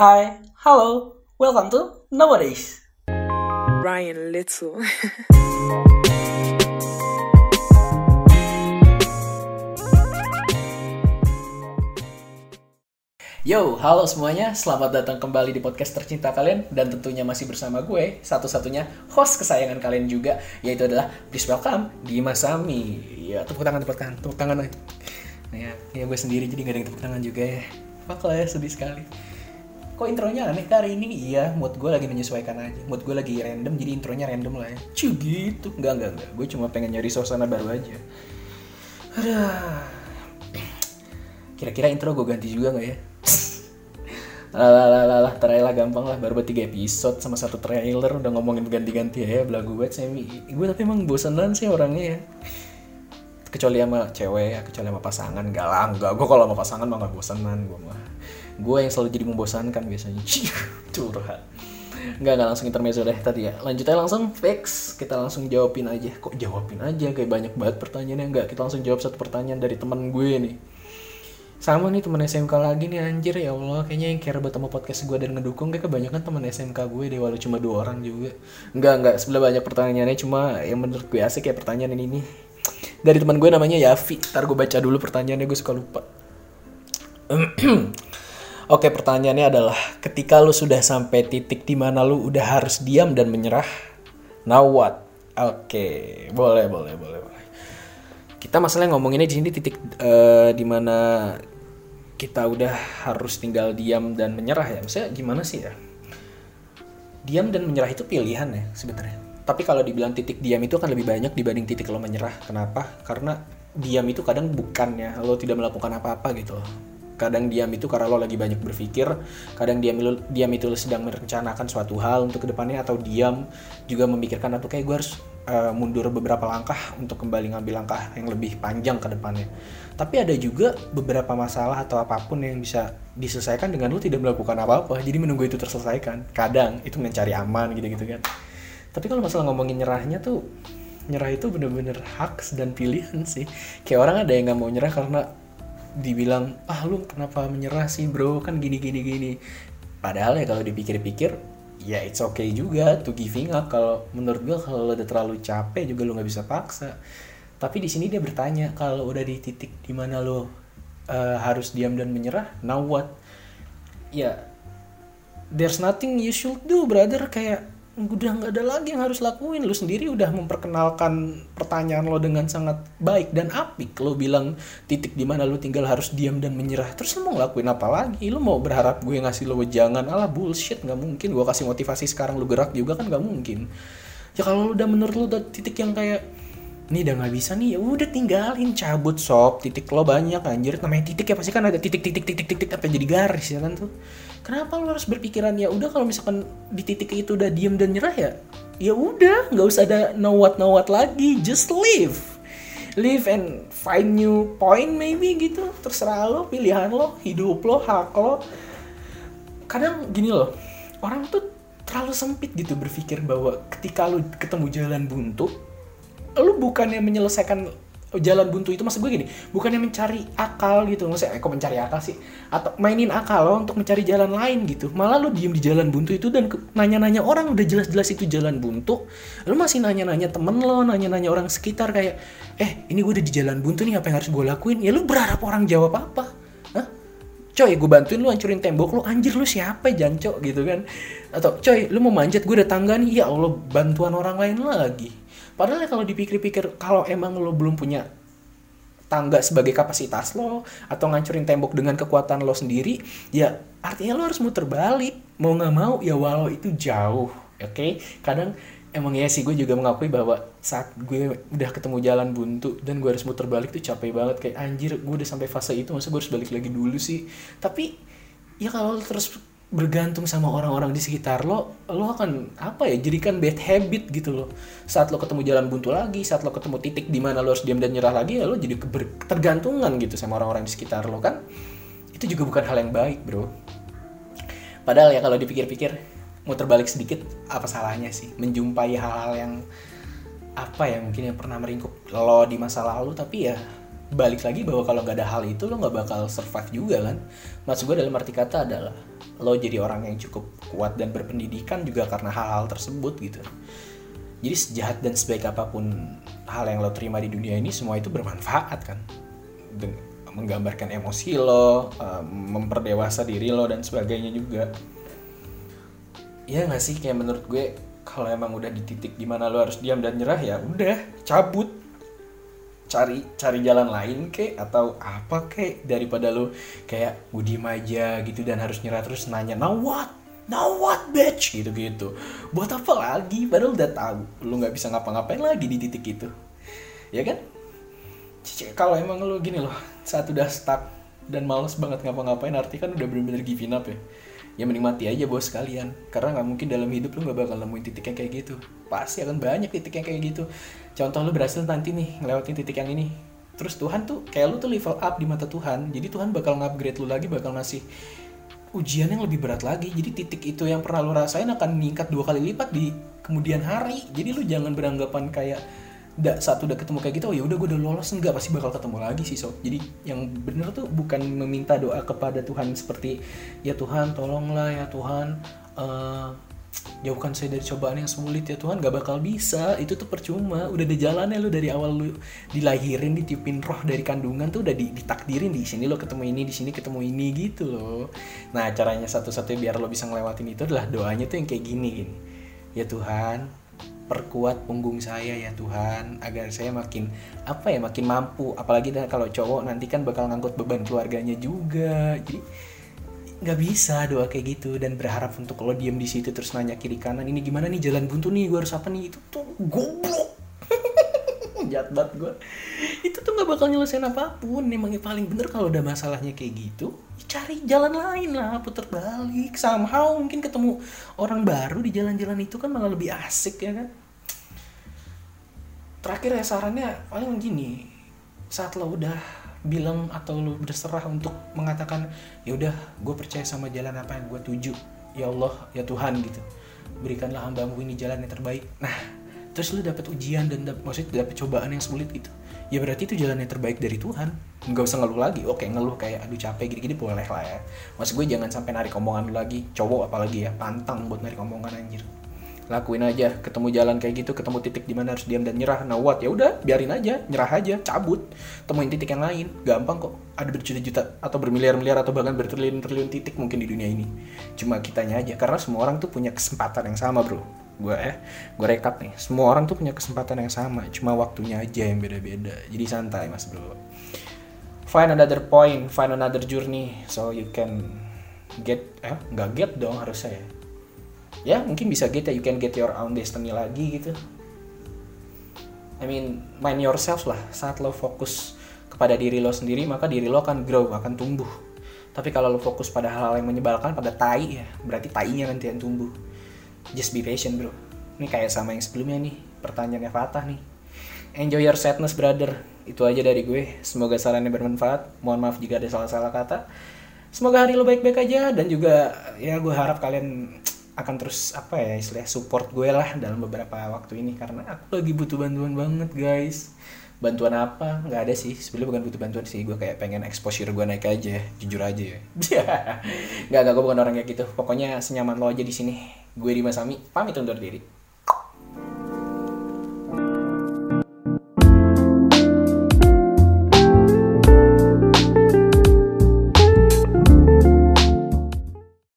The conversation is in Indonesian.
Hi, hello, welcome to Nowadays. Ryan Little. Yo, halo semuanya, selamat datang kembali di podcast tercinta kalian dan tentunya masih bersama gue, satu-satunya host kesayangan kalian juga, yaitu adalah please welcome Dimas Sami. Ya, tepuk tangan, tepuk tangan, tepuk tangan. Nah, ya, ya gue sendiri jadi gak ada yang tepuk tangan juga ya. Fuck lah ya, sedih sekali. Kok intronya aneh hari ini? Iya, mood gue lagi menyesuaikan aja. Mood gue lagi random, jadi intronya random lah ya. Cu gitu. Enggak, enggak, enggak. Gue cuma pengen nyari suasana baru aja. Aduh. Kira-kira intro gue ganti juga nggak ya? lah lah lah gampang lah baru tiga episode sama satu trailer udah ngomongin ganti-ganti ya belagu banget semi gue tapi emang bosenan sih orangnya ya kecuali sama cewek ya kecuali sama pasangan gak lah enggak gue kalau sama pasangan mah gak bosenan gue mah gue yang selalu jadi membosankan biasanya. Curhat. Enggak, enggak langsung intermezzo deh tadi ya. Lanjut aja langsung fix. Kita langsung jawabin aja. Kok jawabin aja? Kayak banyak banget pertanyaannya. Enggak, kita langsung jawab satu pertanyaan dari temen gue nih. Sama nih temen SMK lagi nih anjir ya Allah. Kayaknya yang care buat sama podcast gue dan ngedukung kayak kebanyakan temen SMK gue deh walau cuma dua orang juga. Enggak enggak sebelah banyak pertanyaannya. Cuma yang menurut gue asik ya pertanyaan ini nih. Dari teman gue namanya Yafi ntar gue baca dulu pertanyaannya gue suka lupa Oke pertanyaannya adalah ketika lu sudah sampai titik di mana lu udah harus diam dan menyerah now what Oke boleh boleh boleh boleh kita masalahnya ngomonginnya di sini titik uh, di kita udah harus tinggal diam dan menyerah ya. Maksudnya gimana sih ya? Diam dan menyerah itu pilihan ya sebenarnya. Tapi kalau dibilang titik diam itu akan lebih banyak dibanding titik lo menyerah. Kenapa? Karena diam itu kadang bukannya lo tidak melakukan apa-apa gitu. Kadang diam itu karena lo lagi banyak berpikir, kadang diam diam itu lo sedang merencanakan suatu hal untuk ke depannya atau diam juga memikirkan atau kayak gue harus uh, mundur beberapa langkah untuk kembali ngambil langkah yang lebih panjang ke depannya. Tapi ada juga beberapa masalah atau apa pun yang bisa diselesaikan dengan lo tidak melakukan apa-apa. Jadi menunggu itu terselesaikan. Kadang itu mencari aman gitu-gitu kan. Tapi kalau masalah ngomongin nyerahnya tuh nyerah itu bener-bener hak dan pilihan sih. Kayak orang ada yang nggak mau nyerah karena dibilang ah lu kenapa menyerah sih bro? Kan gini gini gini. Padahal ya kalau dipikir-pikir ya it's okay juga to giving up. Kalau menurut gue kalau udah terlalu capek juga lo nggak bisa paksa. Tapi di sini dia bertanya kalau udah di titik di mana lo uh, harus diam dan menyerah now what? Ya there's nothing you should do brother. Kayak udah nggak ada lagi yang harus lakuin. Lu sendiri udah memperkenalkan pertanyaan lo dengan sangat baik dan apik. Lo bilang titik di mana lo tinggal harus diam dan menyerah. Terus lo mau ngelakuin apa lagi? Lo mau berharap gue ngasih lo jangan ala bullshit. Nggak mungkin. Gue kasih motivasi sekarang lo gerak juga kan nggak mungkin. Ya kalau lo udah menurut lo titik yang kayak ini udah nggak bisa nih. Ya udah tinggalin. Cabut sob. Titik lo banyak anjir. Namanya titik ya pasti kan ada titik titik titik titik titik apa jadi garis ya kan tuh. Kenapa lo harus berpikiran ya udah kalau misalkan di titik itu udah diem dan nyerah ya ya udah nggak usah ada no what no what lagi. Just live live and find new point maybe gitu. Terserah lo pilihan lo hidup lo hak lo. Kadang gini loh orang tuh terlalu sempit gitu berpikir bahwa ketika lo ketemu jalan buntu lo bukannya menyelesaikan jalan buntu itu maksud gue gini bukannya mencari akal gitu. Maksudnya eh, kok mencari akal sih? Atau mainin akal lo untuk mencari jalan lain gitu. Malah lo diem di jalan buntu itu dan nanya-nanya orang udah jelas-jelas itu jalan buntu. Lo masih nanya-nanya temen lo nanya-nanya orang sekitar kayak eh ini gue udah di jalan buntu nih apa yang harus gue lakuin? Ya lo berharap orang jawab apa? Hah? coy gue bantuin lu hancurin tembok lu. Anjir lu siapa jancok? Gitu kan. Atau coy lu mau manjat gue ada tangga nih. Ya Allah bantuan orang lain lagi Padahal ya kalau dipikir-pikir kalau emang lo belum punya tangga sebagai kapasitas lo atau ngancurin tembok dengan kekuatan lo sendiri, ya artinya lo harus muter balik. Mau nggak mau ya walau itu jauh, oke? Okay? Kadang emang ya sih gue juga mengakui bahwa saat gue udah ketemu jalan buntu dan gue harus muter balik tuh capek banget kayak anjir gue udah sampai fase itu masa gue harus balik lagi dulu sih tapi ya kalau terus bergantung sama orang-orang di sekitar lo, lo akan apa ya jadikan bad habit gitu loh. Saat lo ketemu jalan buntu lagi, saat lo ketemu titik di mana lo harus diam dan nyerah lagi, ya lo jadi ketergantungan gitu sama orang-orang di sekitar lo kan. Itu juga bukan hal yang baik bro. Padahal ya kalau dipikir-pikir, muter balik sedikit, apa salahnya sih menjumpai hal-hal yang apa ya mungkin yang pernah meringkup lo di masa lalu, tapi ya balik lagi bahwa kalau nggak ada hal itu lo nggak bakal survive juga kan. Maksud gue dalam arti kata adalah lo jadi orang yang cukup kuat dan berpendidikan juga karena hal-hal tersebut gitu. Jadi sejahat dan sebaik apa pun hal yang lo terima di dunia ini semua itu bermanfaat kan? Den- menggambarkan emosi lo eh, memperdewasa diri lo dan sebagainya juga. Iya gak sih? Kayak menurut gue kalau emang udah di titik di mana lo harus diam dan nyerah ya udah cabut cari cari jalan lain kek atau apa kek daripada lo kayak gue diem aja gitu dan harus nyerah terus nanya now what? Now what bitch? gitu gitu buat apa lagi? Padahal udah tahu lo nggak bisa ngapa-ngapain lagi di titik itu. Ya kan? Kalau emang lo gini loh saat udah stuck dan males banget ngapa-ngapain arti kan udah bener-bener giving up ya. Ya mending mati aja bos kalian karena nggak mungkin dalam hidup lu nggak bakal nemuin titik yang kayak gitu. Pasti akan banyak titik yang kayak gitu contoh lu berhasil nanti nih ngelewatin titik yang ini. Terus Tuhan tuh kayak lu tuh level up di mata Tuhan jadi Tuhan bakal ngupgrade lu lagi bakal ngasih ujian yang lebih berat lagi. Jadi titik itu yang pernah lu rasain akan meningkat dua kali lipat di kemudian hari. Jadi lu jangan beranggapan kayak da, saat udah ketemu kayak gitu oh ya udah gue udah lolos. Enggak pasti bakal ketemu lagi sih sob. Jadi yang bener tuh bukan meminta doa kepada Tuhan seperti ya Tuhan tolonglah ya Tuhan eh, jauhkan saya dari cobaan yang sulit ya Tuhan. Gak bakal bisa. Itu tuh percuma. Udah ada jalannya lu dari awal lu dilahirin ditiupin roh dari kandungan tuh udah di- ditakdirin. Di sini lo ketemu ini di sini ketemu ini gitu loh. Nah caranya satu-satunya biar lo bisa ngelewatin itu adalah doanya tuh yang kayak gini gini ya Tuhan perkuat punggung saya ya Tuhan agar saya makin apa ya makin mampu. Apalagi kalau cowok nanti kan bakal ngangkut beban keluarganya juga. Jadi nggak bisa doa kayak gitu dan berharap untuk lo diem di situ terus nanya kiri kanan ini gimana nih? Jalan buntu nih gue harus apa nih? Itu tuh goblok. Jahat banget gue itu tuh nggak bakal nyelesain apa pun. Emang yang paling bener kalau udah masalahnya kayak gitu cari jalan lain lah puter balik. Somehow mungkin ketemu orang baru di jalan-jalan itu kan malah lebih asik ya kan? Terakhir ya sarannya paling gini saat lo udah bilang atau lo berserah untuk mengatakan ya udah gue percaya sama jalan apa yang gue tuju. Ya Allah ya Tuhan gitu. Berikanlah hambamu ini jalan yang terbaik. Nah terus lu dapat ujian dan dap- maksudnya dapat cobaan yang sulit gitu ya berarti itu jalan yang terbaik dari Tuhan. Nggak usah ngeluh lagi. Oke ngeluh kayak aduh capek gini-gini boleh lah ya. Maksud gue jangan sampai narik omongan lu lagi. Cowok apalagi ya pantang buat narik omongan anjir lakuin aja ketemu jalan kayak gitu ketemu titik di mana harus diam dan nyerah. Nah what? Ya udah biarin aja nyerah aja cabut. Temuin titik yang lain gampang kok. Ada berjuta-juta atau bermiliar-miliar atau bahkan bertriliun-triliun titik mungkin di dunia ini. Cuma kitanya aja karena semua orang tuh punya kesempatan yang sama bro. Gue eh gue rekap nih. Semua orang tuh punya kesempatan yang sama cuma waktunya aja yang beda-beda. Jadi santai mas bro. Find another point find another journey so you can get eh nggak get dong harusnya ya ya mungkin bisa get ya you can get your own destiny lagi gitu. I mean mind yourself lah. Saat lo fokus kepada diri lo sendiri maka diri lo akan grow akan tumbuh. Tapi kalau lo fokus pada hal-hal yang menyebalkan pada tai ya berarti tainya nanti yang tumbuh. Just be patient bro. Ini kayak sama yang sebelumnya nih pertanyaannya Fatah nih. Enjoy your sadness brother. Itu aja dari gue. Semoga sarannya bermanfaat. Mohon maaf jika ada salah-salah kata. Semoga hari lo baik-baik aja dan juga ya gue harap kalian akan terus apa ya istilah support gue lah dalam beberapa waktu ini. Karena aku lagi butuh bantuan banget guys. Bantuan apa? Nggak ada sih. Sebenarnya bukan butuh bantuan sih. Gue kayak pengen exposure gue naik aja jujur aja. Ya nggak nggak gue bukan orang kayak gitu. Pokoknya senyaman lo aja di sini. Gue Dimas Sami. Pamit undur diri